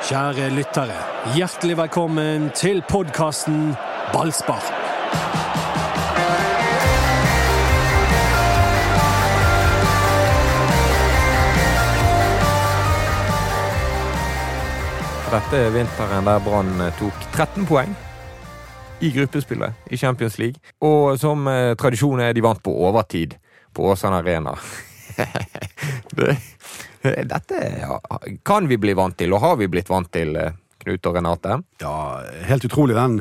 Kjære lyttere, hjertelig velkommen til podkasten Ballspark. Dette er vinteren der Brann tok 13 poeng i gruppespillet i Champions League. Og som eh, tradisjon er de vant på overtid på Åsane Arena. det, dette kan vi bli vant til, og har vi blitt vant til, eh, Knut og Renate? Ja, helt utrolig den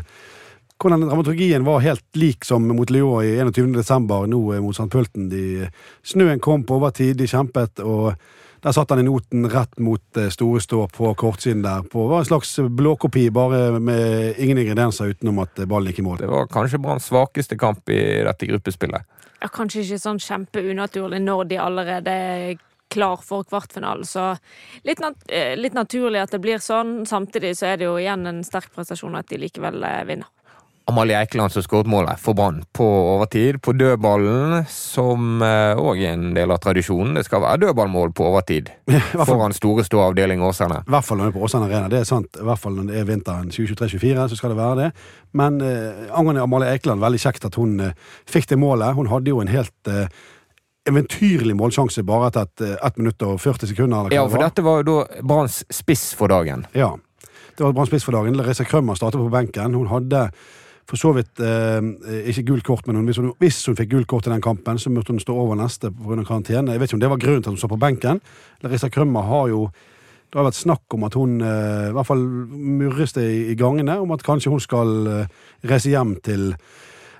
hvordan dramaturgien var helt lik som mot Lyon i 21. desember, nå eh, mot St. Pølten. De, snøen kom på overtid, de kjempet, og der satt han i noten rett mot eh, store stå på kortsiden der. På var en slags blåkopi, bare med ingen ingredienser utenom at ballen gikk i mål. Det var kanskje Branns svakeste kamp i dette gruppespillet. Ja, kanskje ikke sånn kjempeunaturlig når de allerede er klar for kvartfinalen, så litt, nat eh, litt naturlig at det blir sånn. Samtidig så er det jo igjen en sterk prestasjon at de likevel eh, vinner. Amalie Eikeland som skåret målet for Brann på overtid, på dødballen, som òg er en del av tradisjonen. Det skal være dødballmål på overtid foran store stå avdeling Åsane. I hvert fall når det er på Åsane Arena, det er sant. I hvert fall når det er vinteren 2023-2024, så skal det være det. Men eh, angående Amalie Eikeland, veldig kjekt at hun eh, fikk det målet. Hun hadde jo en helt eh, eventyrlig målsjanse bare etter ett et minutt og 40 sekunder. Ja, for dette var jo da Branns spiss for dagen. Ja, det var Branns spiss for dagen. Larissa Krømmer startet på benken. Hun hadde for så vidt eh, ikke gult kort, men hvis, hun, hvis, hun, fikk gult kort i den kampen, så måtte hun stå over neste pga. karantene. Jeg vet ikke om det var grunnen til at hun så på benken. Larissa Krømmer har jo Det har vært snakk om at hun eh, I hvert fall murres det i, i, gangene om at kanskje hun skal eh, reise hjem til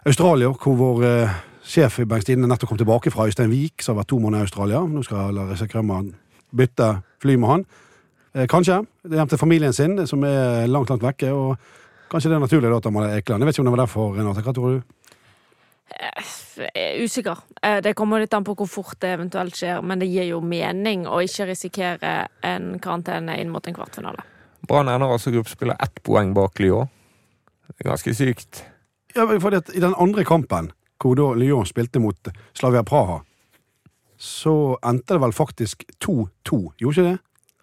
Australia, hvor vår eh, sjef Bengt Stine nettopp kom tilbake fra Øystein Wiik, som har vært to måneder i Australia. Nå skal Larissa Krømmer bytte fly med han. Eh, kanskje. Hjem til familien sin, som er langt, langt vekke. og Kanskje det er naturlig da at man er Ekeland. Jeg vet ikke om det var derfor, Renate. Hva tror du? Jeg er usikker. Eh, det kommer litt an på hvor fort det eventuelt skjer, men det gir jo mening å ikke risikere en karantene inn mot en kvartfinale. Brann ender altså gruppespillet ett poeng bak Lyon. Det er ganske sykt. Ja, for det, I den andre kampen, hvor da Lyon spilte mot Slavia Praha, så endte det vel faktisk 2-2, gjorde ikke det?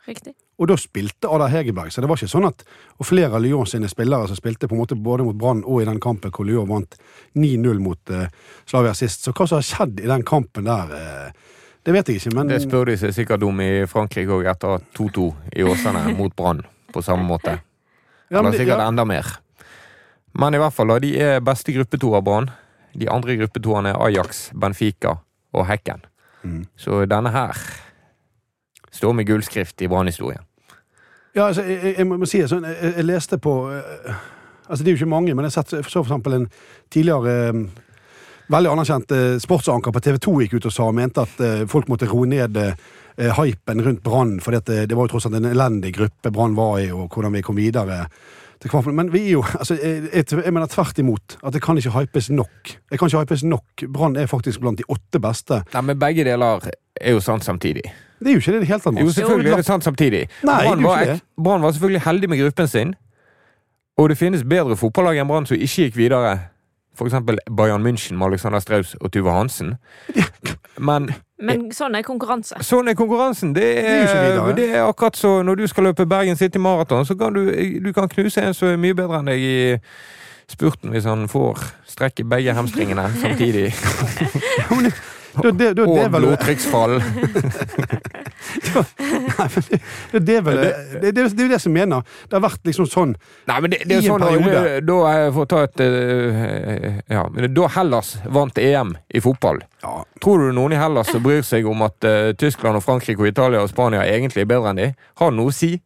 Riktig. Og da spilte Ada Hegerberg, så det var ikke sånn at Og flere av Lyon sine spillere som spilte på en måte både mot Brann og i den kampen hvor Lyon vant 9-0 mot uh, Slavia sist. Så hva som har skjedd i den kampen der, uh, det vet jeg ikke, men Det spør de seg sikkert om i Frankrike òg, etter 2-2 i Åsane mot Brann på samme måte. Ja, Eller sikkert ja. enda mer. Men i hvert fall, de er beste gruppetoer av Brann. De andre gruppetoene er Ajax, Benfica og Hekken. Mm. Så denne her står med gullskrift i Brann-historien. Ja, altså, jeg, jeg, må si sånn, jeg, jeg, leste på uh, Altså, det er jo ikke mange, men jeg så for eksempel en tidligere uh, veldig anerkjent uh, sportsanker på TV 2 gikk ut og sa og mente at folk måtte roe ned hypen rundt Brann, for det, det var jo tross alt en elendig gruppe Brann var i, og hvordan vi kom videre. Men vi er jo altså, jeg, jeg, mener tvert imot at det kan ikke hypes nok. Jeg kan ikke hypes nok. Brann er faktisk blant de åtte beste. Nei, Men begge deler er jo sant samtidig. Det er jo ikke det i det hele tatt. Jo, selvfølgelig er det sant samtidig. Brann var, var selvfølgelig heldig med gruppen sin. Og det finnes bedre fotballag enn Brann som ikke gikk videre. For eksempel Bayern München med Alexander Straus og Tuve Hansen. Men, Men sånn er konkurranse. Sånn er konkurransen. Det er, det, det er, akkurat så når du skal løpe Bergen City Maraton, så kan du, du kan knuse en som er mye bedre enn deg i spurten hvis han får strekke begge hamstringene samtidig. Da, det, da, og blodtrykksfall. det, er det, det, jo det som mener. Det har vært liksom sånn Nei, men det, det er sånn, periode. Da, jeg får ta et uh, Ja, men da Hellas vant EM i fotball, ja. tror du noen i Hellas som bryr seg om at Tyskland og Frankrike og Italia og Spania egentlig er bedre enn de? Har noe å si?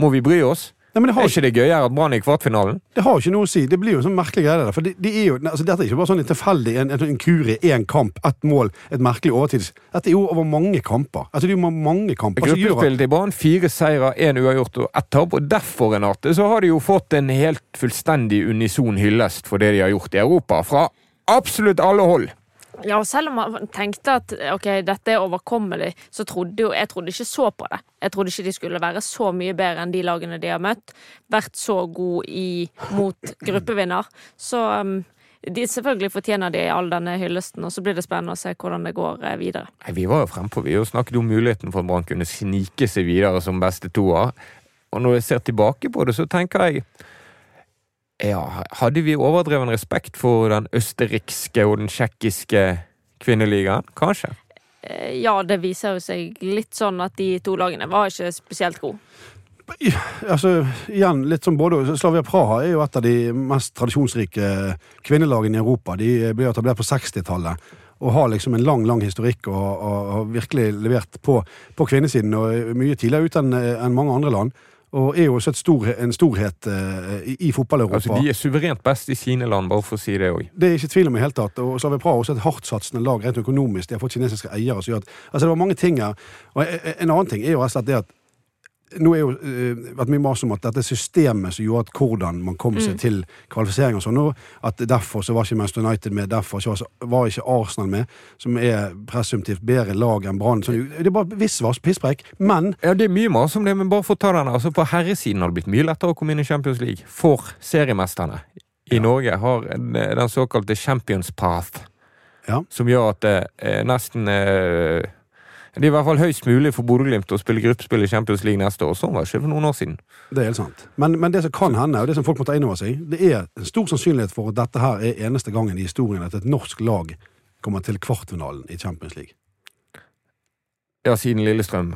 Må vi bry oss? Nei, det har... Ikke det gøyere at Brann er i kvartfinalen? Det har ikke noe å si. Det blir jo sånn merkelig greie der. For de, de er jo, altså, dette er ikke bare sånn tilfeldig en, en, en kurie, én kamp, ett mål, et merkelig overtids... Dette er jo over mange kamper. Altså, det er jo mange kamper. Gruppespill i Brann, fire seire, én uavgjort og ett tap. Og derfor, Renate, så har de jo fått en helt fullstendig unison hyllest for det de har gjort i Europa. Fra absolutt alle hold. Ja, og selv om man tenkte at ok, dette er overkommelig, så trodde jo Jeg trodde ikke så på det. Jeg trodde ikke de skulle være så mye bedre enn de lagene de har møtt. Vært så god i, mot gruppevinner. Så um, de selvfølgelig fortjener de all denne hyllesten, og så blir det spennende å se hvordan det går eh, videre. Nei, vi var jo frempå. Vi jo snakket om muligheten for at Brann kunne snike seg videre som beste toer. Og når jeg ser tilbake på det, så tenker jeg ja, hadde vi overdreven respekt for den østerrikske og den tsjekkiske kvinneligaen? Kanskje. Eh, Ja, det viser jo seg litt sånn at de to lagene var ikke spesielt gode. Altså, igjen, litt som både Slavia Praha er jo et av de mest tradisjonsrike kvinnelagene i Europa. De ble etablert på 60-tallet og har liksom en lang lang historikk og har virkelig levert på, på kvinnesiden. og Mye tidligere ut enn en mange andre land. Og er jo også stor, en storhet uh, i, i fotball-Europa. Altså, De er suverent best i sine land, bare for å si det òg. Det er ikke tvil om i hele tatt. Og Slavia Praha er også et hardtsatsende lag rent økonomisk. De har fått kinesiske eiere. som gjør at, altså det var mange ting her. Og en annen ting er jo rett og slett det at nå er jo uh, vært mye mas om at dette systemet som gjorde at hvordan man kom seg til kvalifisering og sånn, at derfor så var ikke Manchester United med, derfor så var ikke Arsenal med, som er presumptivt bedre lag enn Brann. Så Det er bare visvas, pisspreik. Men Ja, det er mye mas om det, men bare for å ta den. Altså, på herresiden har det blitt mye lettere å komme inn i Champions League for seriemesterne. I Norge har den såkalte Champions Path, Ja. som gjør at det er nesten eh, Det er i hvert fall høyst mulig for Bodø-Glimt å spille gruppespill i Champions League neste år. Sånn var det ikke for noen år siden. Det er helt sant. Men, men det som kan hende, og det som folk må ta inn over seg, det er en stor sannsynlighet for at dette her er eneste gangen i historien at et norsk lag kommer til kvartfinalen i Champions League. Ja, siden Lillestrøm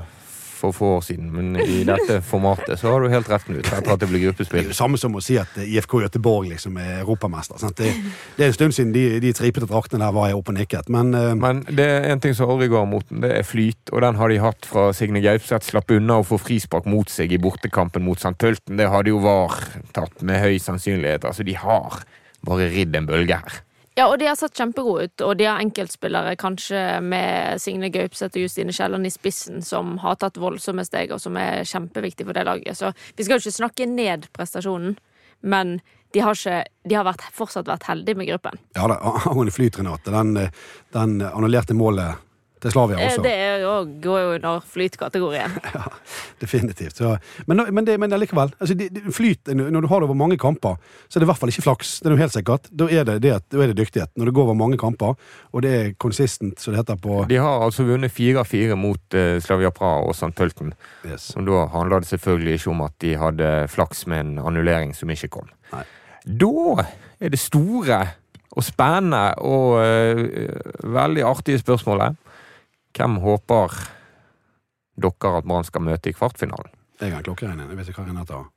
for få år siden, men i dette formatet så har du helt rett, Knut. Etter at det blir gruppespill. Det er jo samme som å si at IFK Göteborg liksom er europamester. Det, det er en stund siden de, de tripete draktene der var jeg oppe og nikket. Men, uh... Men det er en ting som aldri går mot den, det er flyt, og den har de hatt fra Signe Gaupseth slapp unna å få frispark mot seg i bortekampen mot St. Pølten. Det hadde jo VAR tatt med høy sannsynlighet. Altså, de har bare ridd en bølge her. Ja, og de har sett kjempegode ut, og de har enkeltspillere, kanskje med Signe Gaupseth og Justine Kielland i spissen, som har tatt voldsomme steg, og som er kjempeviktig for det laget. Så vi skal jo ikke snakke ned prestasjonen, men de har, ikke, de har vært, fortsatt vært heldige med gruppen. ja da, angående flyt, Renate, den, eh, den annullerte målet til Slavia Eh, også. Det er jo, går jo under flytkategorien. Ja, definitivt. Så, men, men, det, men allikevel. Altså, det, det, flyt, når du har det over mange kamper, så er det i hvert fall ikke flaks. Det er jo helt sikkert. Da er det, det, da er det dyktighet. Når det går over mange kamper, og det er consistent, som det heter på De har altså vunnet 4-4 mot eh, Slavia Praha og St. Pølten. yes. Og da handla det selvfølgelig ikke om at de hadde flaks med en annullering som ikke kom. Nei. Da er det store og spennende og uh, veldig artige spørsmålet. Hvem håper dere at Brann skal møte i kvartfinalen? Jeg har en klokkeregning. Jeg vet ikke hva Renate har.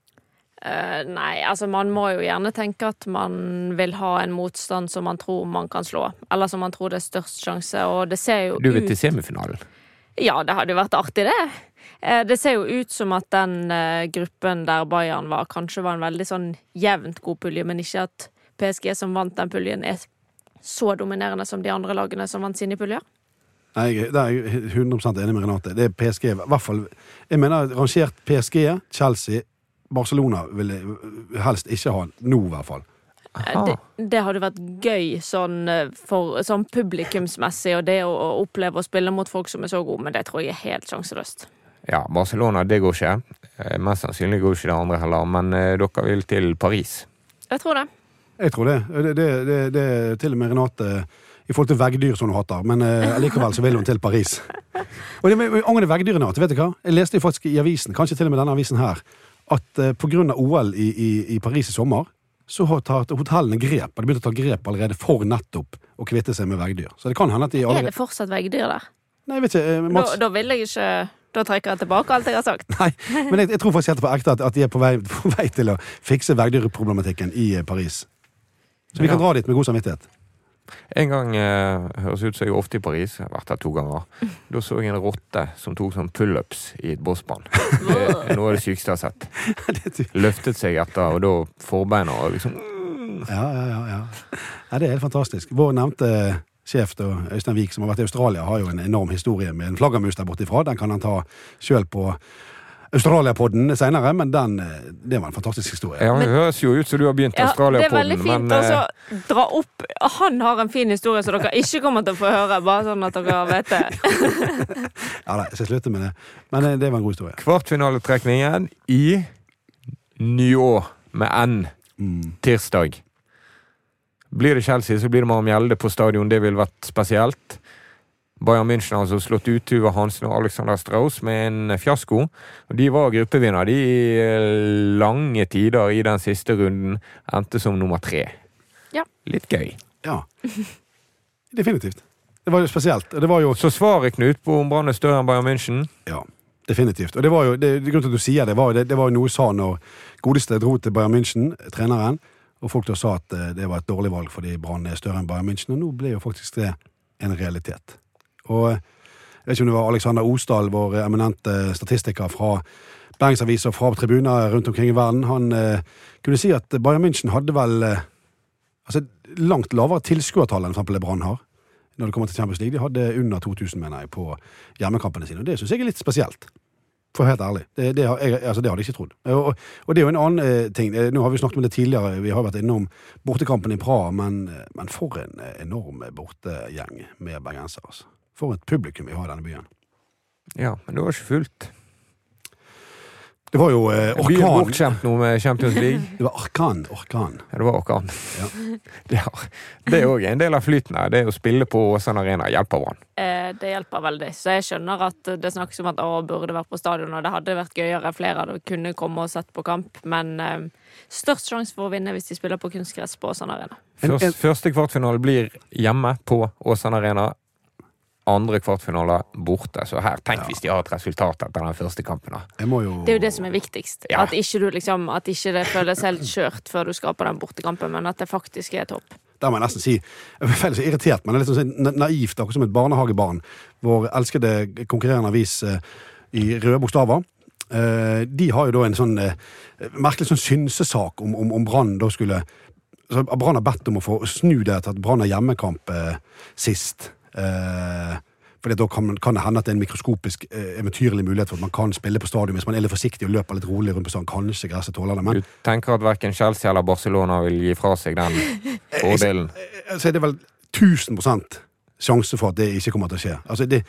Uh, nei, altså man må jo gjerne tenke at man vil ha en motstand som man tror man kan slå. Eller som man tror det er størst sjanse, og det ser jo ut Du vil ut til semifinalen. Ja, det hadde jo vært artig, det. Eh, Det ser jo ut som at den eh, gruppen der Bayern var, kanskje var en veldig sånn jevnt god pulje, men ikke at PSG som vant den puljen, er så dominerende som de andre lagene som vant sine puljer. Nei, jeg, det er jeg 100 enig med Renate. Det er PSG. I hvert fall, jeg mener rangert PSG, Chelsea, Barcelona vil jeg helst ikke ha nå, i hvert fall. Eh. Det, det hadde vært gøy sånn, eh, for, sånn publikumsmessig, og det å, å oppleve å spille mot folk som er så gode, men det tror jeg er helt sjanseløst. Ja, Barcelona, det går ikke. Eh, Mest sannsynlig går ikke det andre heller, men eh, dere vil til Paris. Jeg tror det. Jeg tror det. Det, det, det, det er til og med Renate i forhold til veggdyr som hun hater, men eh, likevel så vil hun til Paris. Og det med, Angående veggdyrene, vet du hva? Jeg leste jo faktisk i avisen, kanskje til og med denne avisen her, at eh, av OL i, i, i Paris i sommer, så har tatt hotellene grep, og de begynte å ta grep allerede for nettopp å kvitte seg med veggdyr. Så det kan hende at de Er det fortsatt veggdyr der? Nei, jeg vet ikke, Mats... Da, da vil jeg ikke Da trekker jeg tilbake alt jeg har sagt. Nei, men jeg, jeg tror faktisk helt på ekte at, at de er på vei, på vei til å fikse veggdyrproblematikken i eh, Paris. Så vi kan dra dit med god samvittighet. En gang eh, høres ut som jeg er ofte i Paris. Jeg har vært der to ganger. Da så jeg en rotte som tok sånn pullups i et bossband. Det er noe av det sykeste jeg har sett. Løftet seg etter, og da forbeina og liksom Ja, ja, ja, ja. ja. Det er helt fantastisk. Vår nevnte sjef, da, Øystein Wiik, som har vært i Australia, har jo en enorm historie med en flaggermus der borte ifra. Den kan han ta sjøl på Australia-podden seinere, men den, eh, det var en fantastisk historie. Ja, Det høres jo ut som du har begynt Ja, det er veldig fint men å eh, dra opp Han har en fin historie som dere ikke kommer til å få høre, bare sånn at dere vet det. Ja, da, jeg skal slutte med det. Men eh, det var en god historie. kvartfinaletrekningen i Njå med N Mm. Bayern München har altså slått ut Tuva Hansen og Alexander Strauss med en fiasko. Og de var gruppevinner de i lange tider i den siste runden. Endte som nummer tre. Ja. Litt gøy. Ja. Definitivt. Det var jo spesielt. Det var jo Så svaret, Knut, på om Brann er større enn Bayern München? Ja, definitivt. Og det var jo, det, det grunnen til at du sier det, var, det, det var jo noe sa når godeste dro til Bayern München, treneren, og folk da sa at eh, det var et dårlig valg fordi Brann er større enn Bayern München, og nå ble jo faktisk det en realitet. Og jeg vet ikke om det var Alexander Osdal, vår eminente statistiker fra Bergensaviser fra tribuner rundt omkring i verden, han eh, kunne si at Bayern München hadde vel eh, altså, langt lavere tilskuertall enn eksempel Brann har når det kommer til Champions League. De hadde under 2000, mener jeg, på hjemmekampene sine. Og det syns jeg er litt spesielt. For helt ærlig. Det, det, jeg, altså, det hadde jeg ikke trodd. Og, og det er jo en annen eh, ting. Eh, Nå har vi snakket om det tidligere, vi har vært innom bortekampen i Praha, men, eh, men for en eh, enorm bortegjeng med bergensere. Altså. For et publikum vi har i denne byen. Ja, men det var ikke fullt. Det var jo eh, Byen er orkan. bortskjemt nå med Champions League. Det var orkan. Orkan. Ja, det var orkan. Ja. Det Det er òg en del av flyten her. Det å spille på Åsane Arena hjelper Brann. Eh, det hjelper veldig. Så jeg skjønner at det snakkes om at å, burde vært på stadion, og det hadde vært gøyere flere hadde kunne komme og sett på kamp, men eh, størst sjanse for å vinne hvis de spiller på kunstgress på Åsane Arena. En- en- Først, første kvartfinale blir hjemme på Åsane Arena. Andre kvartfinale borte. Så her, tenk hvis de har et resultat etter den første kampen. da. Jeg må jo Det er jo det som er viktigst. Ja. At ikke du liksom At ikke det føles helt skjørt før du skal på den bortekampen, men at det faktisk er topp. Der må jeg nesten si Jeg veldig så irritert, men det er litt sånn na- naivt, akkurat som et barnehagebarn. Vår elskede konkurrerende avis eh, i røde bokstaver. Eh, de har jo da en sånn eh, merkelig sånn synsesak om, om, om Brann da skulle så Brann har bedt om å få snu det til at Brann har hjemmekamp sist. Eh, fordi da kan, kan det hende at det er en mikroskopisk eh, eventyrlig mulighet for at man kan spille på stadion hvis man er litt forsiktig og løper litt rolig rundt på stadion. Kanskje gresset tåler det, men Du tenker at verken Chelsea eller Barcelona vil gi fra seg den fordelen? så er det vel 1000 sjanse for at det ikke kommer til å skje. Altså det,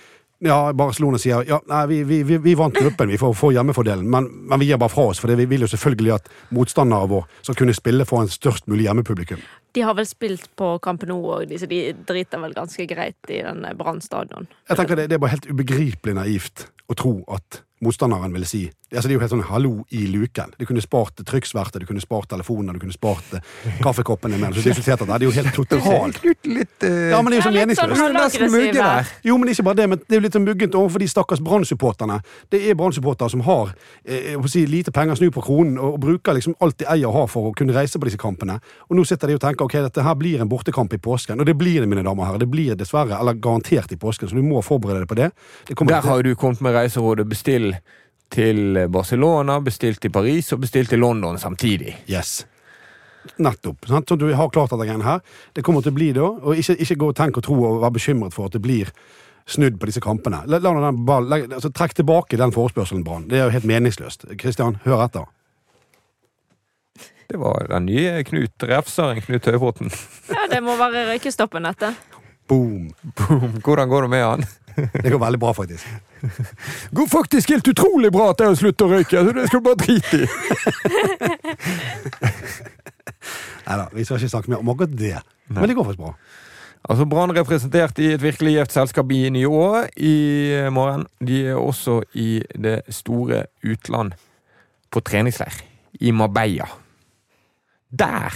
ja, Barcelona sier ja, nei, vi, vi, vi, vi vant gruppen, vi får, får hjemmefordelen, men, men vi gir bare fra oss. For vi vil jo selvfølgelig at motstandere vår skal kunne spille foran størst mulig hjemmepublikum. De har vel spilt på Camp Nou òg, så de driter vel ganske greit i den Brann stadion. Jeg tenker det, det er bare helt ubegripelig naivt å tro at motstanderen vil si altså Det er jo helt sånn hallo i luken. Du kunne spart trykksverter, du kunne spart telefoner, du kunne spart eh, kaffekoppene med. Så diskuterte det. det er jo helt totalt litt uh... Ja, men det er jo så sånn meningsløst. halvaggressive. Jo, men ikke bare det, men det er jo litt sånn muggent overfor de stakkars Brann-supporterne. Det er Brann-supportere som har eh, jeg si, lite penger snu på kronen, og, og bruker liksom alt de eier og har for å kunne reise på disse kampene. Og nå sitter de og tenker ok, dette her blir en bortekamp i påsken. Og det blir det, mine damer og herrer. Det blir dessverre, eller garantert i påsken, så du må forberede deg på det. det Der har du kommet med reiserådet. Bestill til Barcelona, bestilt til Paris og bestilt til London samtidig. Yes. Nettopp. Sant? Så du har klart dette greiene her. Det kommer til å bli da, og ikke, ikke gå og tenk og tro og være bekymret for at det blir snudd på disse kampene. La, la den ball, la, altså, trekk tilbake den forespørselen, Brann. Det er jo helt meningsløst. Kristian, hør etter. Det var den nye Knut Refseren, Knut Høybråten. Ja, det må være røykestoppen, dette. Boom. Boom. Hvordan går det med han? Det går veldig bra, faktisk. Det Går faktisk helt utrolig bra at jeg har sluttet å røyke, så det skal du bare drite i. Nei da, vi skal ikke snakke mer om akkurat det. Men det går faktisk bra. Altså Brann representert i et virkelig gjevt selskap i nye år i morgen. De er også i det store utland på treningsleir i Marbella. Der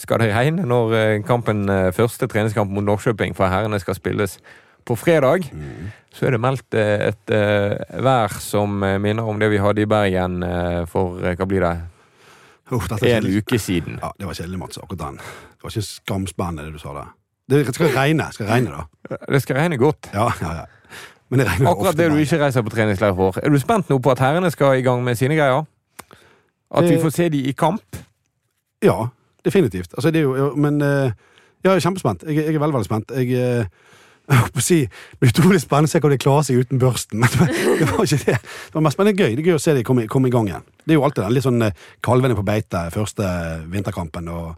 skal det regne når eh, kampen, eh, første treningskamp mot Norrköping for herrene skal spilles på fredag. Så er det meldt eh, et eh, vær som eh, minner om det vi hadde i Bergen for hva blir det, er en uke siden. Ja, det var kjedelig, Mats. Akkurat den. Det var ikke skamspennende, det du sa der. Det skal regne. Skal regne, da. Det skal regne godt. Ja, ja, ja. Men det Akkurat det du ikke reiser på treningsleir for. Er du spent nå på at herrene skal i gang med sine greier? At vi får se de i kamp? Ja, definitivt. Altså, det er jo, men ja, jeg er kjempespent. Jeg, jeg er veldig, veldig spent. Jeg, å si, Det blir utrolig spennende å se hvordan de klarer seg uten børsten. Men det var ikke det. Det var mest men det gøy Det er gøy å se de komme, komme i gang igjen. Det er jo alltid den litt sånn eh, kalvene på beite første vinterkampen. og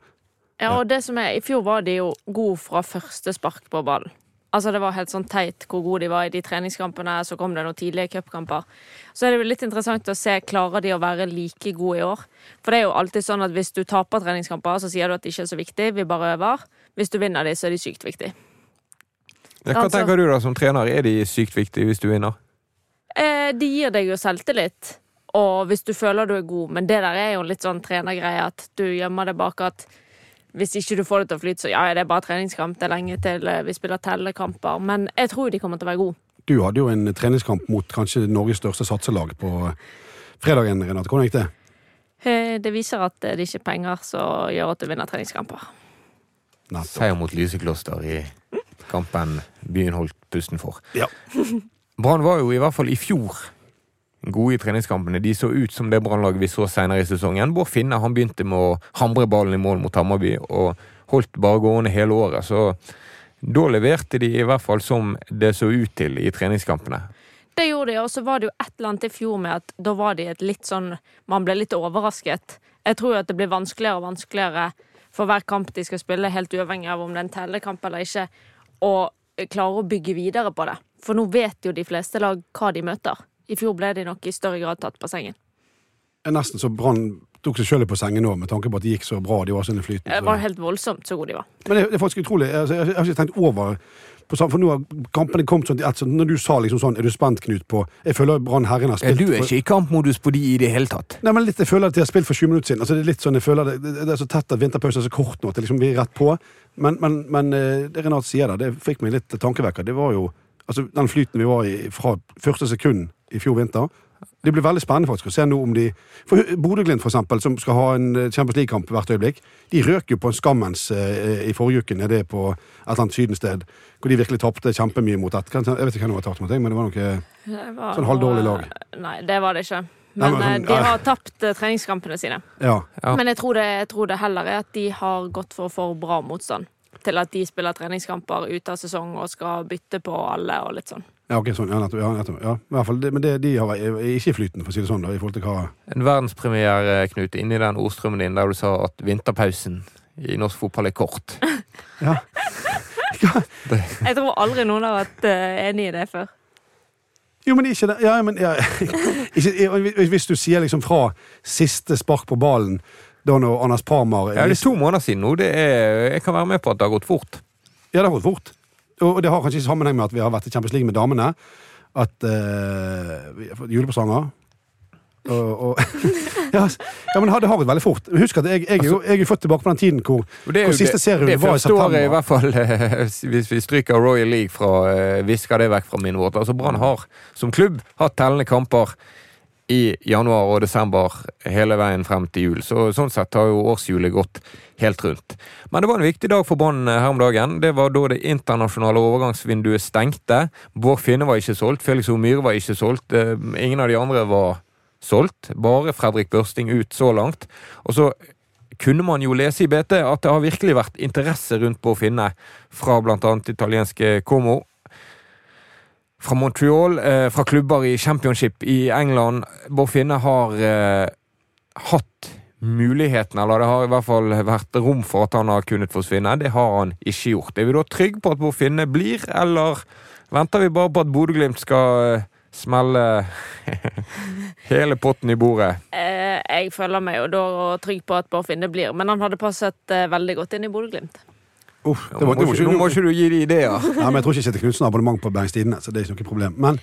Ja, og det som er, I fjor var de jo gode fra første spark på ball. Altså Det var helt sånn teit hvor gode de var i de treningskampene. Så kom det noen tidlige cupkamper. Så er det jo litt interessant å se klarer de å være like gode i år. For det er jo alltid sånn at hvis du taper treningskamper, så sier du at det ikke er så viktig, vi bare øver. Hvis du vinner de, så er de sykt viktige. Hva Altså- tenker du da som trener? Er de sykt viktige hvis du vinner? Eh, de gir deg jo selvtillit, og hvis du føler du er god, men det der er jo litt sånn trenergreie at du gjemmer det bak at hvis ikke du får det til å flyte, så ja, det er bare treningskamp, det er lenge til eh, vi spiller tellekamper, men jeg tror de kommer til å være gode. Du hadde jo en treningskamp mot kanskje Norges største satselag på fredagen, Renate. Hvordan gikk det? Eh, Det viser at det er ikke penger som gjør at du vinner treningskamper. Seier mot Lysekloster i kampen byen holdt pusten for. Ja. Brann var jo i hvert fall i fjor gode i treningskampene. De så ut som det Brannlaget vi så senere i sesongen. Bård Finne han begynte med å hamre ballen i mål mot Hammarby og holdt bare gående hele året. Så da leverte de i hvert fall som det så ut til i treningskampene. Det gjorde de, og så var det jo et eller annet i fjor med at da var de et litt sånn Man ble litt overrasket. Jeg tror jo at det blir vanskeligere og vanskeligere for hver kamp de skal spille, helt uavhengig av om det er en tellekamp eller ikke, å klare å bygge videre på det. For nå vet jo de fleste lag hva de møter. I fjor ble de nok i større grad tatt på sengen. Nesten så Brann tok seg sjøl på sengen nå, med tanke på at det gikk så bra. De var sånn i flyten. Det var helt voldsomt så gode de var. Men det, det er faktisk utrolig. Altså, jeg, jeg har ikke tenkt over For nå har kampene kommet sånn til ett. Når du sa liksom sånn Er du spent, Knut, på Jeg føler Brann Herren har spilt Du er ikke i kampmodus på de i det hele tatt. Nei, men litt, Jeg føler at de har spilt for 20 minutter siden. Altså, det er litt sånn, jeg føler det, det, er så tett at vinterpausen er så kort nå at liksom, vi er rett på. Men, men, men eh, det Renate sier der, det fikk meg litt tankevekker. Det var jo altså, den flyten vi var i fra første sekund i fjor vinter. Det blir veldig spennende faktisk å se nå om de for Bodø-Glimt, eksempel, som skal ha en eh, Champions League-kamp hvert øyeblikk, de røk jo på en skammens eh, i forrige uke nede på et eller annet sydensted, hvor de virkelig tapte kjempemye mot et Jeg vet ikke hva de har tapt mot, men det var noe Det var Sånn halvdårlig lag. Nei, det var det ikke. Nei, Men men sånn- eh, de har tapt eh, treningskampene sine. Ja. Ja. Men jeg tror, det, jeg tror det heller er at de har gått for for bra motstand. Til at de spiller treningskamper ute av sesong og skal bytte på alle og litt sånn. Ja, ok, sånn, ja, nettopp, ja, nettopp, ja. I hvert fall, det, men det, de har, er ikke flytende, flyten, for å si det sånn, da, i forhold til hva En verdenspremiere, Knut, inni den ordstrømmen din der du sa at vinterpausen i norsk fotball er kort. Ja. Jeg tror aldri noen har vært eh, enig i det før. Jo, men ikke det. Ja, men ja. ikke, Hvis du sier liksom fra siste spark på ballen, da når Anders Parmar Ja, det er to måneder siden nå. Det er, jeg kan være med på at det har gått fort. Ja, det har gått fort. Og det har kanskje sammenheng med at vi har vært i Champions League med damene. At uh, vi har fått julepresanger. Og, og ja, men det har gått veldig fort. Husk at jeg, jeg, altså, jo, jeg er født tilbake på den tiden hvor, det hvor siste serien var i september. året, i hvert fall, eh, hvis vi stryker Royal League fra eh, Visker det vekk fra min vårt. Altså Brann har som klubb hatt tellende kamper i januar og desember hele veien frem til jul. Så sånn sett har jo årshjulet gått helt rundt. Men det var en viktig dag for Brann her om dagen. Det var da det internasjonale overgangsvinduet stengte. Bård Finne var ikke solgt, Felix O. Myhre var ikke solgt. eh, Ingen av de andre var solgt. Bare Fredrik Børsting ut så langt. Og så kunne man jo lese i BT at det har virkelig vært interesse rundt Bård Finne fra bl.a. italienske Como. Fra Montreal, eh, fra klubber i championship i England. Bård Finne har eh, hatt muligheten, eller det har i hvert fall vært rom for at han har kunnet forsvinne. Det har han ikke gjort. Er vi da trygge på at Bård Finne blir, eller venter vi bare på at Bodø-Glimt skal eh, smelle hele potten i bordet? Jeg føler meg jo da trygg på at Bård Finne blir, men han hadde passet veldig godt inn i Bodø-Glimt. Uff, det var, det var nå må ikke, du gi de ideer. Nei, men jeg tror ikke Kjetil Knutsen har abonnement på Bergens Tidende, så det er ikke noe problem. Men,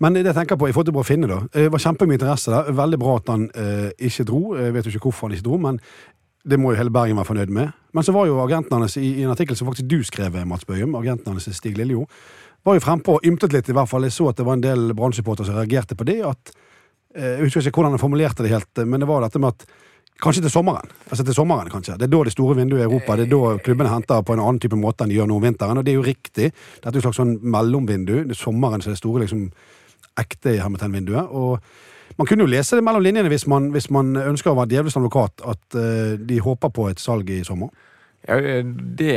men det jeg tenker på, i forhold til å Finne, da. Det var kjempemye interesse der. Veldig bra at han eh, ikke dro. Jeg vet jo ikke hvorfor han ikke dro, men det må jo hele Bergen være fornøyd med. Men så var jo agenten hans, i, i en artikkel som faktisk du skrev, Mats Bøhum, agenten hans Stig Lillejord, var jo frempå og ymtet litt, i hvert fall. Jeg så at det var en del Brann-supportere som reagerte på det. at eh, Jeg husker ikke hvordan han formulerte det helt, men det var dette med at Kanskje til sommeren. Altså til sommeren, kanskje. Det er da det store vinduet i Europa. Det er da klubbene henter på en annen type måte enn de gjør nå om vinteren. Og det er jo riktig. Dette er et slags sånn mellomvindu. Det er sommeren som er det store, liksom, ekte hermetegnvinduet. Og man kunne jo lese det mellom linjene hvis man, hvis man ønsker å være djevelens advokat, at uh, de håper på et salg i sommer. Ja, det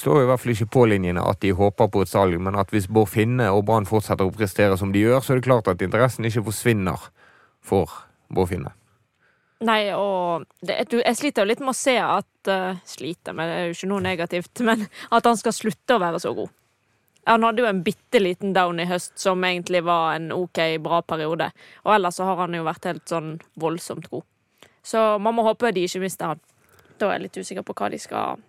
står i hvert fall ikke på linjene at de håper på et salg, men at hvis Bård Finne og Brann fortsetter å prestere som de gjør, så er det klart at interessen ikke forsvinner for Bård Finne. Nei, og det, jeg sliter jo litt med å se at uh, Sliter, men det er jo ikke noe negativt. Men at han skal slutte å være så god. Han hadde jo en bitte liten down i høst som egentlig var en OK, bra periode. Og ellers så har han jo vært helt sånn voldsomt god. Så man må håpe de ikke mister han. Da er jeg litt usikker på hva de skal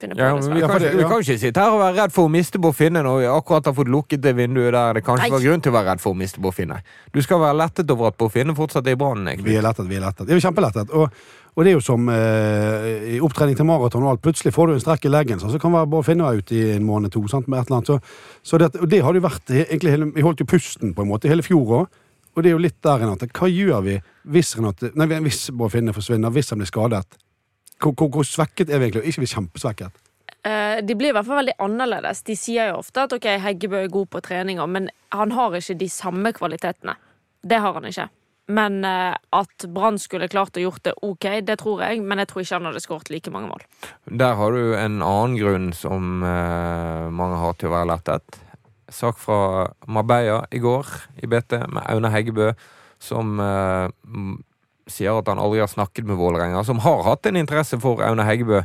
finne på Ja, det. men vi, Ja, kan, det- ikke- vi ja. kan ikke sitte her og være redd for å miste Bård-Finne når vi akkurat har fått lukket det vinduet der det kanskje Nei. var grunn til å være redd for å miste Bård-Finne. Du skal være lettet over at Bård-Finne fortsatt er i brannen. Vi er lettet, vi er lettet. Det er kjempelettet. Og, og det er jo som eh, i opptrening til maraton og alt. Plutselig får du en strekk i leggen, så, så kan være bare finne deg ut i en måned to. Sant, med et eller annet. Så, så det, og det hadde jo vært egentlig hele, Vi holdt jo pusten på en måte hele fjor òg. Og det er jo litt der, Renate. Hva gjør vi hvis, Renate, nei, hvis Bård Finne forsvinner, hvis han blir skadet? Hvor, hvor, hvor svekket er vi egentlig? Ikke vi kjempesvekket? Eh, de blir i hvert fall veldig annerledes. De sier jo ofte at ok, Heggebø er god på treninger, men han har ikke de samme kvalitetene. Det har han ikke. Men eh, at Brann skulle klart å gjort det ok, det tror jeg, men jeg tror ikke han hadde skåret like mange mål. Der har du en annen grunn som eh, mange har til å være lettet. Sak fra Marbella i går i BT med Aune Heggebø, som sier at han aldri har snakket med Vålerenga, som har hatt en interesse for Aune Heggebø.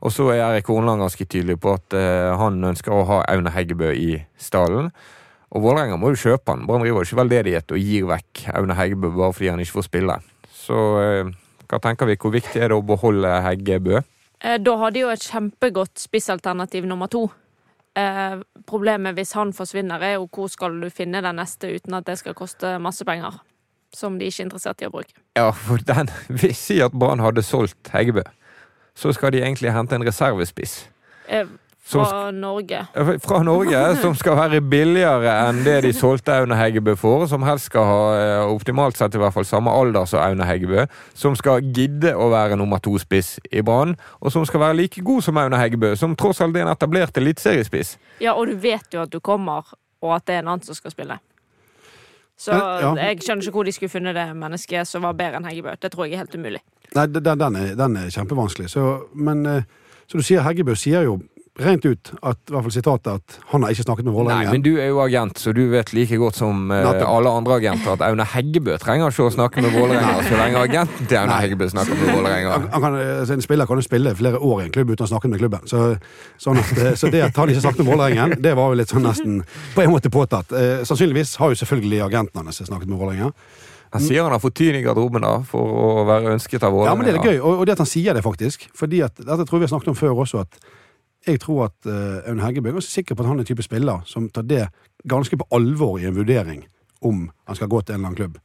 Og så er Erik Hornland ganske tydelig på at eh, han ønsker å ha Aune Heggebø i stallen. Og Vålerenga må jo kjøpe han. Brann driver ikke veldedighet og gir vekk Aune Heggebø bare fordi han ikke får spille. Så eh, hva tenker vi? Hvor viktig er det å beholde Heggebø? Eh, Da har de jo et kjempegodt spissalternativ nummer to. Eh, problemet hvis han forsvinner, er jo hvor skal du finne den neste uten at det skal koste masse penger. Som de ikke er interessert i å bruke. Ja, for den vil si at Brann hadde solgt Heggebø. Så skal de egentlig hente en reservespiss. Eh, Som fra Norge. Fra Norge, som skal være billigere enn det de solgte Aune Heggebø for. Som helst skal ha eh, optimalt sett i hvert fall samme alder som Aune Heggebø. Som skal gidde å være nummer to-spiss i Brann. Og som skal være like god som Aune Heggebø, som tross alt er en etablert eliteseriespiss. Ja, og du vet jo at du kommer, og at det er en annen som skal spille. Så ja. jeg skjønner ikke hvor de skulle funnet det mennesket som var bedre enn Heggebø. Det tror jeg er helt umulig. Nei, den, den, er, den er kjempevanskelig. Så, men eh, så du sier Heggebø sier jo rent ut at, i hvert fall sitatet, at han har ikke snakket med Nei, Vålerenga. men du er jo agent, så du vet like godt som uh, alle andre agenter at Aune Heggebø trenger ikke å snakke med Vålerenga så lenge agenten til Aune Heggebø snakker med Vålerenga. Han, han kan, altså, en spiller kan jo spille flere år i en klubb uten å snakke med klubben. Så, sånn at, eh, så det at han ikke snakket med Vålerengen, det var jo litt sånn nesten på en måte påtatt. Eh, sannsynligvis har jo selvfølgelig agenten hans snakket med Vålerenga. Han sier han har fått tyn i garderoben da, for å være ønsket av Ja, men det er gøy, og, og det at han sier det, faktisk. Fordi at, Dette tror jeg vi har snakket om før også, at jeg tror at uh, Aune Heggebø er ganske sikker på at han er en type spiller som tar det ganske på alvor i en vurdering om han skal gå til en eller annen klubb.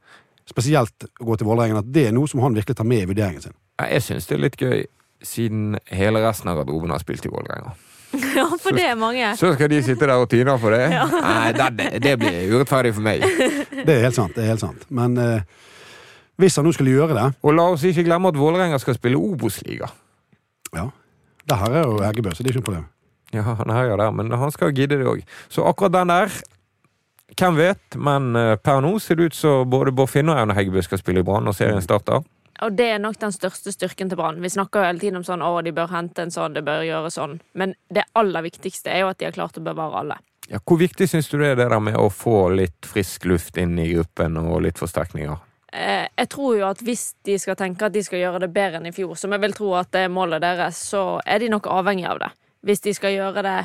Spesielt å gå til Vålerengen, at det er noe som han virkelig tar med i vurderingen sin. Jeg syns det er litt gøy, siden hele resten av garderoben har spilt i Vålerenga. Ja, for det er mange. Så skal de sitte der og tyne for det? Nei, det, det blir urettferdig for meg. Det er helt sant. det er helt sant. Men uh, hvis han nå skulle gjøre det Og la oss ikke glemme at Vålerenga skal spille Obos-liga. Ja, der her er jo Heggebø, så det er ikke noe problem. Ja, han er jo der, men han skal gidde det òg. Så akkurat den der Hvem vet, men eh, per nå ser det ut som både Bård Finne og Aune Heggebø skal spille i Brann når serien starter. Og det er nok den største styrken til Brann. Vi snakker jo hele tiden om sånn å, de bør hente en sånn, det bør gjøre sånn. Men det aller viktigste er jo at de har klart å bevare alle. Ja, hvor viktig syns du det er det der med å få litt frisk luft inn i gruppen og litt forsterkninger? Eh, jeg tror jo at hvis de skal tenke at de skal gjøre det bedre enn i fjor, som jeg vil tro at det er målet deres, så er de nok avhengig av det. Hvis de skal gjøre det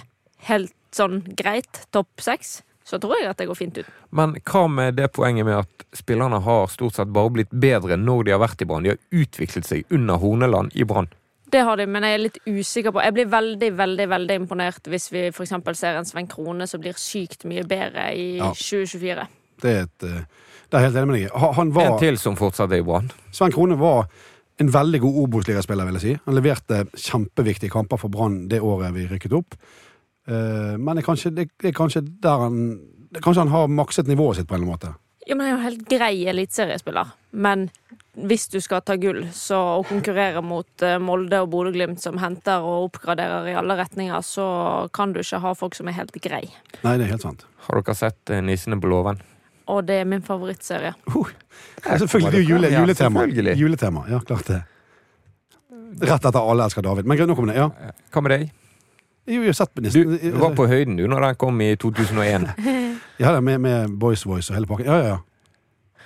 helt sånn greit, topp seks, så tror jeg at det går fint ut. Men hva med det poenget med at spillerne har stort sett bare blitt bedre når de har vært i Brann? De har utviklet seg under Horneland i Brann. Det har de, men jeg er litt usikker på Jeg blir veldig, veldig veldig imponert hvis vi for eksempel ser en Sven Krone som blir sykt mye bedre i Ja. 2024. Det er, et, eh, det er jeg helt enig med deg i. En til som fortsatt er i Brann. Sven Krone var en veldig god Obos-ligaspiller, vil jeg si. Han leverte kjempeviktige kamper for Brann det året vi rykket opp. Eh, Men det er kanskje, det er kanskje der han det- Kanskje han har makset nivået sitt på en eller annen måte. Ja, men Han er jo helt grei eliteseriespiller. Men hvis du skal ta gull så, og konkurrere mot eh, Molde og Bodø-Glimt, som henter og oppgraderer i alle retninger, så kan du ikke ha folk som er helt grei. Nei, det er helt sant. Har dere sett eh, Nissene på låven? Og det er min favorittserie. Ja, selvfølgelig. Det er jo jule, juletema. Ja, juletema. Ja, klart det. Rett etter Alle elsker David. Men nok om det. Ja. Hva med deg? Jo, jeg har sett på Du var på høyden du når den kom i 2001. Ja, det med, med Boys Voice og hele pakken. Ja, ja, ja.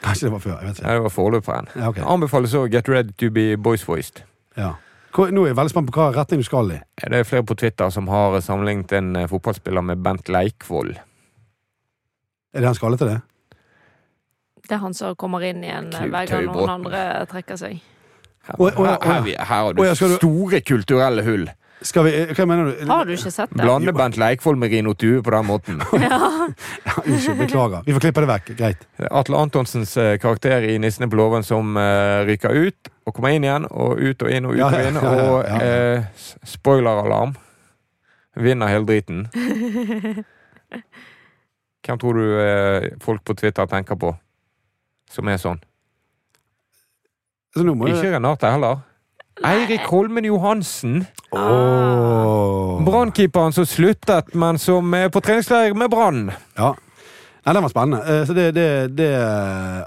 Kanskje det var før. Jeg vet ikke. Ja, det var forløperen. Ja, okay. Anbefales å Get Ready to be Boys-voiced. Ja. Hvor- Nå er jeg veldig spent på hva retning du skal i. Det er flere på Twitter som har sammenlignet en eh, fotballspiller med Bent Leikvoll. Er det han skal til det? Det er han som kommer inn igjen eh, hver gang noen andre trekker seg. Her, har du store kulturelle hull. Skal vi eh, Hva mener du? Har du ikke sett det? Blande Bent Leikvoll med Rino Tue på den måten. Ja, Unnskyld, beklager. Vi får klippe det vekk. Greit. Atle Antonsens eh, karakter i 'Nissene på låven' som uh, ryker ut og kommer inn igjen, og ut og inn og ut Ja, og inn, ja, ja, og ja. eh, s- spoiler-alarm. Vinner hele driten. Hvem tror du uh, folk på Twitter tenker på som er sånn? Så nå må Ikke Renate heller. Eirik Holmen Johansen. Oh. Brannkeeperen som sluttet, men som er på treningsleir med Brann. Ja. Nei, Den var spennende. Eh, Så det, det, det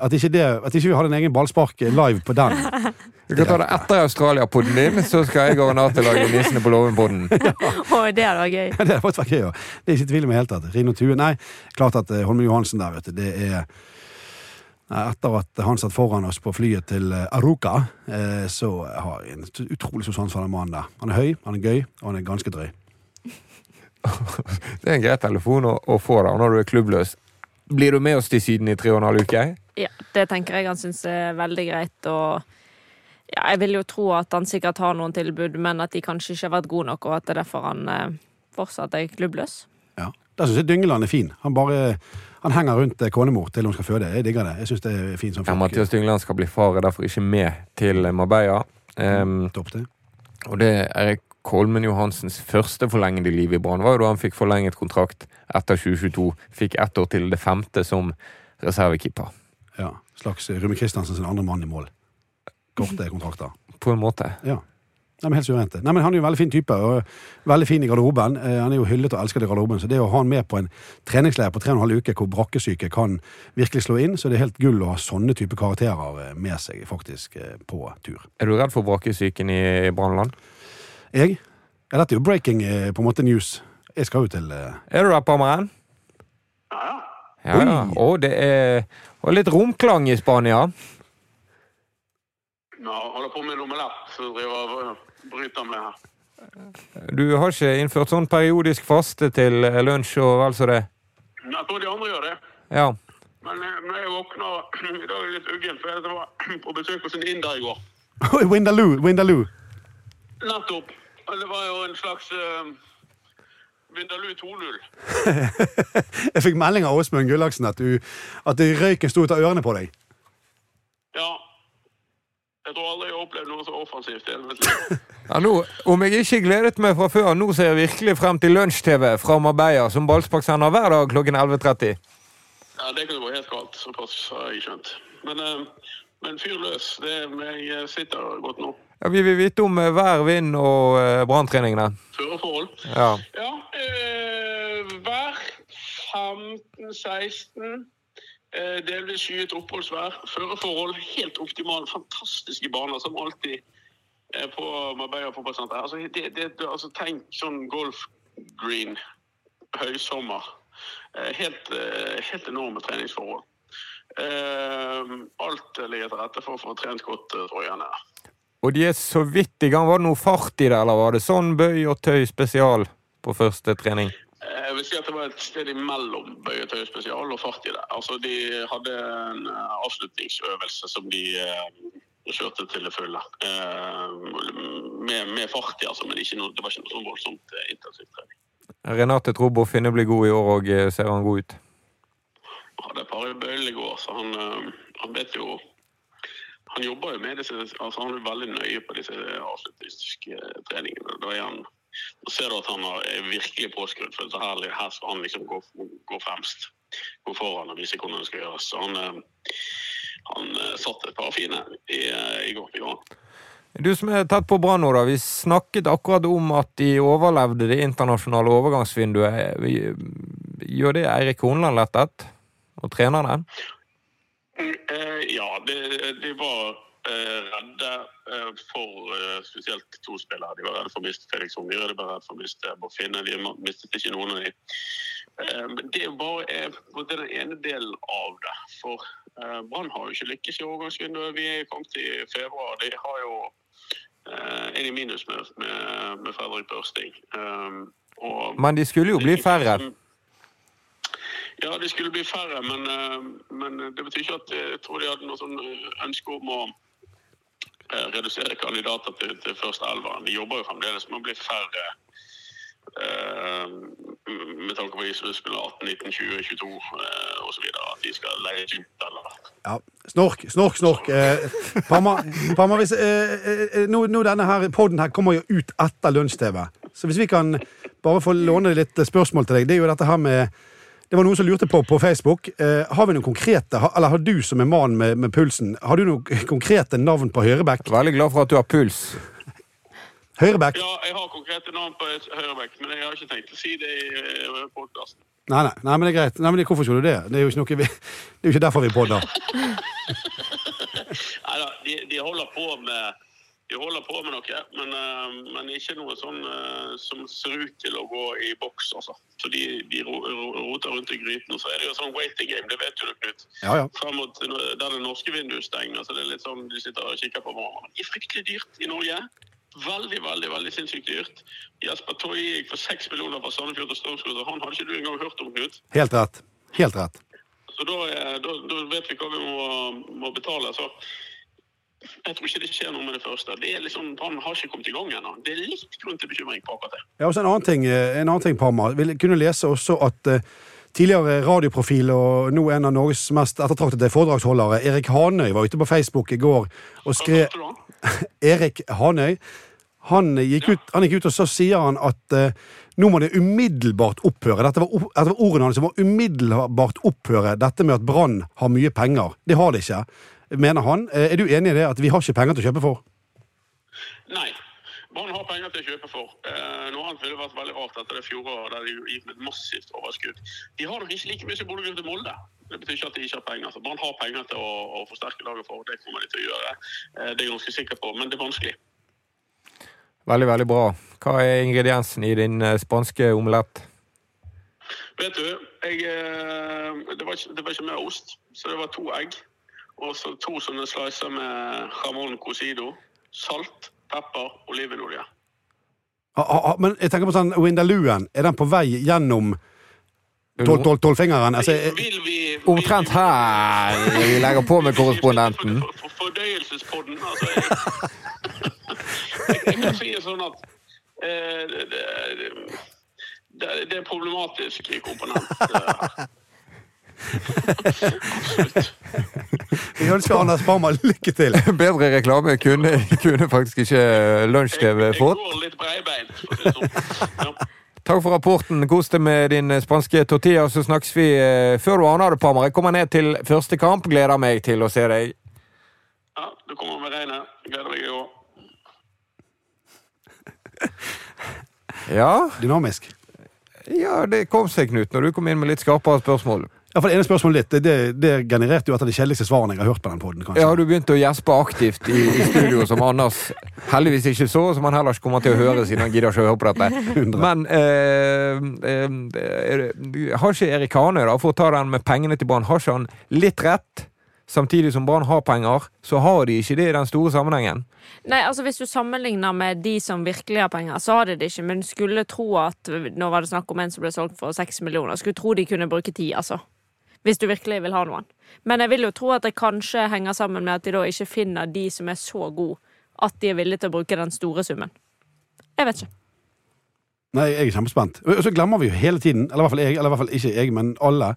at, ikke det, at ikke vi hadde en egen ballspark live på den. Du kan ta det etter Australia-podden din, så skal jeg og Renate lage Nissene på låven-podden. Oh, det hadde vært gøy. det vært gøy. ja. Det er ikke tvil om i det hele tatt. Rino Tue. Nei, klart at eh, Holmen Johansen der, vet du, det er Etter at han satt foran oss på flyet til Aruka, Aruca, eh, så har jeg en utrolig stor sans for den mannen der. Han er høy, han er gøy, og han er ganske drøy. Det er en grei telefon å, å få da, når du er klubbløs. Blir du med oss til Syden i tre og en halv uke? Ja, det tenker jeg han syns er veldig greit. Og ja, jeg vil jo tro at han sikkert har noen tilbud, men at de kanskje ikke har vært gode nok, og at det er derfor han eh, fortsatt er klubbløs. Ja. Der syns jeg Dyngeland er fin. Han bare han henger rundt eh, konemor til hun skal føde. Jeg digger det. Jeg synes det er fint som folk. Ja. Mathias Dyngland skal bli far, er derfor ikke med til Marbella. Um, Topp det. og det er Kolmen Johansens første forlengede liv i Brann var jo da han fikk forlenget kontrakt etter 2022. Fikk ett år til det femte som reservekeeper. Ja. Slags Rune Kristiansen sin andre mann i mål. Korte kontrakter. På en måte. Ja. Nei, men helt suverent. Nei, men Han er jo en veldig fin type, og veldig fin i garderoben. Eh, han er jo hyllet og elsket i garderoben, så det å ha han med på en treningsleir på tre og en halv uke hvor brakkesyke kan virkelig slå inn, så det er helt gull å ha sånne type karakterer eh, med seg faktisk eh, på tur. Er du redd for brakkesyken i Brannland? Jeg? Ja, dette er jo breaking på en måte news. Jeg skal jo til Er du der, Parmeren? Ja, ja. Ja, ja. Og det er og litt romklang i Spania. Nå holder på med lommelapp som driver og bryter med her. Du har ikke innført sånn periodisk faste til lunsj og vel så det? Jeg tror de andre gjør det. Ja. Men eh, når jeg våkner i dag er litt uggen, for jeg var på besøk hos en inder i går. Windaloo! Windaloo! Nettopp. Det var jo en slags uh, Vindaloo 2.0. Jeg fikk melding av Åsmund Gullaksen at, du, at det røyken sto ut av ørene på deg. Ja. Jeg tror aldri jeg har opplevd noe så offensivt i hele mitt liv. Ja, nå, om jeg ikke gledet meg fra før, nå ser jeg virkelig frem til lunsj-TV fra Marbella, som Ballspark sender hver dag klokken 11.30. Ja, det kunne vært helt galt. Såpass har jeg skjønt. Men, uh, men fyr løs. Det, jeg sitter godt nå. Ja, vi vil vite om eh, vær, vind og uh, branntreningene. Føreforhold. Ja. Ja, øh, vær 15-16. Eh, delvis skyet oppholdsvær. Føreforhold helt optimale. Fantastiske baner, som alltid på Marbella fotballsenter. Altså, det, altså, tenk sånn golf green, høysommer. Eh, helt, eh, helt enorme treningsforhold. Alt ligger til rette for å få trent godt, tror jeg. Og de er så vidt i gang. Var det noe fart i det, eller var det sånn bøy og tøy spesial på første trening? Jeg vil si at det var et sted imellom bøyetøy spesial og fart i det. Altså, de hadde en eh, avslutningsøvelse som de eh, kjørte til det fulle. Eh, med, med fart altså, men noe, det var ikke noe sånn voldsomt intensivt trening. Renate tror Boffinne blir god i år, eh, ser han god ut? Han hadde et par bøyler i går, så han, han vet jo Han jobber jo med disse altså Han er veldig nøye på disse avslutningstreningene. Da er han ser du at han er virkelig påskrudd, for så her, her skal han liksom gå, gå fremst. Gå foran og vise hvordan det skal gjøres. Så han, eh, han eh, satt et par fine i, eh, i går. I går. Du som er tett på Brann nå, da. Vi snakket akkurat om at de overlevde det internasjonale overgangsvinduet. Gjør det Eirik Horneland lettet? Og trenerne? Mm, ja, de, de var redde for eh, spesielt to spillere. De var redde for å miste Felix Ungere, de var redde for å miste Bård De mistet ikke noen av dem. Eh, det bare er den ene delen av det. For eh, Brann har jo ikke lykkes i overgangsvinduet. Vi er kommet i februar. De har jo eh, en i minus med, med, med Fredrik Børsting. Men de skulle jo bli færre. Ja, de skulle bli færre, men, eh, men det betyr ikke at jeg tror de hadde noe sånn eh, ønske om å eh, redusere kandidater til, til første elveren. De jobber jo fremdeles med å bli færre. eh, med tanke på de som spiller 18, 19, 20, 22 eh, osv. At de skal leie ut eller Ja. Snork, snork, snork. Eh, Parma hvis, eh, eh, nå, nå denne her podden her kommer jo ut etter lunsj-TV. Så hvis vi kan bare få låne litt spørsmål til deg. Det er jo dette her med Det var noen som lurte på på Facebook. Eh, har vi noen konkrete, har- eller har du som er mann med, med pulsen, har du noen konkrete navn på Høyrebekk? Veldig glad for at du har puls. Høyrebekk? Ja, jeg har konkrete navn på høyrebekk, men jeg har ikke tenkt å si det i uh, podkasten. Nei, nei, nei, men det er greit. Nei, men Hvorfor skulle du det? Det er jo ikke, noe vi, det er jo ikke derfor vi podder. Neida, de, de holder på med de holder på med noe, men, eh, men ikke noe sånn eh, som ser ut til å gå i boks, altså. Så de, de ro- ro- roter rundt i gryten. Og så er det jo sånn waiting game, det vet du, Knut. Ja, ja. Frem mot der det norske vinduet stenger, så det er litt sånn du sitter og kikker på morgenen. Det er fryktelig dyrt i Norge. Veldig, veldig veldig sinnssykt dyrt. Jesper Toje gikk for seks millioner fra Sandefjord til Strømsgodset. Han hadde ikke du engang hørt om, Knut. Helt rett. Helt rett. Så da, da, da vet vi hva vi må, må betale. Så jeg tror ikke det skjer noe med det første. Det er liksom, Brann har ikke kommet i gang ennå. Det er litt grunn til bekymring på akkurat det. Ja, også en annen ting, eh, en annen ting Parma. Vi kunne lese også at eh, tidligere radioprofil og nå en av Norges mest ettertraktede foredragsholdere, Erik Hanøy, var ute på Facebook i går og skrev? Erik Hanøy. Han gikk, ut, han gikk ut og så sier han at uh, nå må det umiddelbart opphøre. Dette var, dette var ordene hans. Det må umiddelbart opphøre dette med at Brann har mye penger. Det har de ikke, mener han. Eh, er du enig i det? At vi har ikke penger til å kjøpe for? Nei. Brann har penger til å kjøpe for. Eh, noe annet ville vært veldig rart etter det fjoråret der de gikk med et massivt overskudd. De har nok ikke like mye som Bodø-Glimt og Molde. Det betyr ikke at de ikke har penger. Så Brann har penger til å, å forsterke laget for. Det kommer de til å gjøre. Eh, det er jeg ganske sikker på, men det er vanskelig. Veldig, veldig bra. Hva er ingrediensen i din eh, spanske omelett? Vet du, jeg, det, var ikke, det var ikke mer ost, så det var to egg. Og så to sånne slicer med jamon cosido. Salt, pepper, olivenolje. Ah, ha, men jeg tenker på sånn Windaluen. Er den på vei gjennom tolv- tolv- tolvfingeren? Altså, eh, Vil vi Omtrent her vi legger på med korrespondenten. For, for, fordøyelsespodden, altså jeg, jeg, jeg kan si det sånn at eh, det, det, det, er problematisk i komponent. Absolutt. vi ønsker Anders Barmer lykke til. Bedre reklame kunne, kunne faktisk ikke Lunsj-TV Jeg fått. går litt det sånn. Ja. Takk for rapporten. Kos deg med din spanske tortilla, så snakkes vi eh, før du aner det, Palmer. Jeg kommer ned til første kamp. Gleder meg til å se deg. ja, du kommer med regnet. Gleder meg i år. Ja, Dynamisk. ja, det kom seg, Knut, når du kom inn med litt skarpere spørsmål. Ja, for Det ene spørsmålet ditt, det, det genererte jo et av de kjedeligste svarene jeg har hørt på den poden. Ja, du begynte å gjespe aktivt i, i studio, som Anders heldigvis ikke så, som han heller ikke kommer til å høre, siden han gidder ikke å høre på dette. Men eh, eh, er- har ikke Erik Hanøy, da, for å ta den med pengene til Brann, har ikke han litt rett? Samtidig som Brann har penger, så har de ikke det i den store sammenhengen. Nei, altså Hvis du sammenligner med de som virkelig har penger, så har de det ikke. Men skulle tro at Nå var det snakk om en som ble solgt for seks millioner. Skulle tro de kunne bruke ti, altså. Hvis du virkelig vil ha noen. Men jeg vil jo tro at det kanskje henger sammen med at de da ikke finner de som er så gode at de er villige til å bruke den store summen. Jeg vet ikke. Nei, jeg er kjempespent. Og så glemmer vi jo hele tiden, eller i hvert fall jeg, eller i hvert fall ikke jeg, men alle,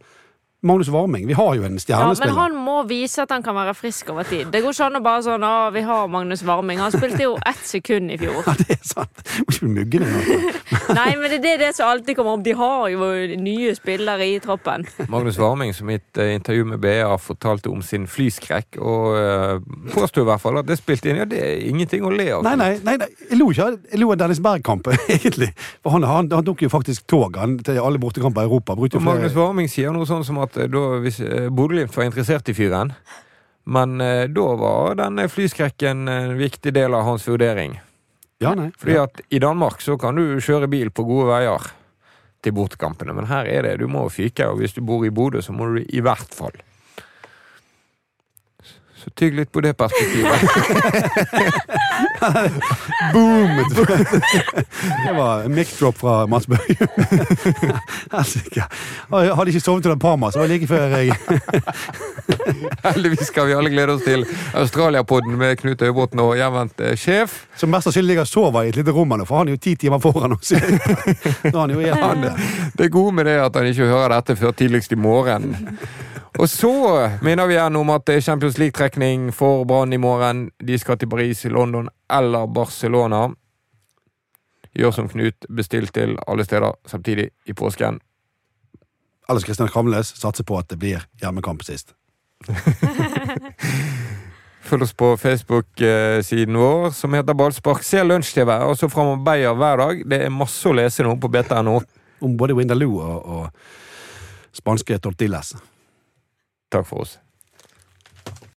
Magnus Warming. Vi har jo en stjernespiller. Ja, men han må vise at han kan være frisk over tid. Det går ikke an å bare sånn Å, vi har Magnus Warming. Han spilte jo ett sekund i fjor. Ja, det er sant. Må ikke bli muggen engang. altså. Nei, men det er det, som alltid kommer opp. De har jo nye spillere i troppen. Magnus Warming, som i et eh, intervju med BA fortalte om sin flyskrekk, og uh, påsto i hvert fall at det spilte inn. Ja, det er ingenting å le av. Nei, nei, nei, nei. jeg lo ikke. Jeg lo av Dennis Berg-kampen, egentlig. For han, han, han tok jo faktisk tog han, til alle bortekamper i Europa. Og Magnus Warming sier noe sånn som at eh, da, hvis eh, Bodø-Glimt var interessert i fyren, men eh, da var denne flyskrekken en viktig del av hans vurdering. Ja, nei. Fordi at i Danmark så kan du kjøre bil på gode veier til bortekampene, men her er det du må fyke, og hvis du bor i Bodø, så må du i hvert fall. Så Tygg litt på det perspektivet. Boom! Det var en mic drop fra Mats Børge. Jeg Hadde ikke sovet under Parma, så det like før jeg Heldigvis skal vi alle glede oss til Australia-podden med Knut Øybråten og hjemvendt eh, sjef. Som mest sannsynlig ligger og sover i et lite rom, nå, for han er jo ti timer foran oss. han er jo han, Det gode med det er at han ikke hører dette før tidligst i morgen. Og så minner vi igjen om at det er Champions League-trekning for Brann i morgen. De skal til Paris, London eller Barcelona. Gjør som Knut, bestill til alle steder samtidig i påsken. Ellers Kristian Kramles satser på at det blir hjemmekamp sist. Følg oss på Facebook-siden vår som heter Ballspark. Se Lunsj-TV og så fram og Beyer hver dag. Det er masse å lese nå på BT.no. Om både Windaloo og, og spanske tortillas. Takk for oss.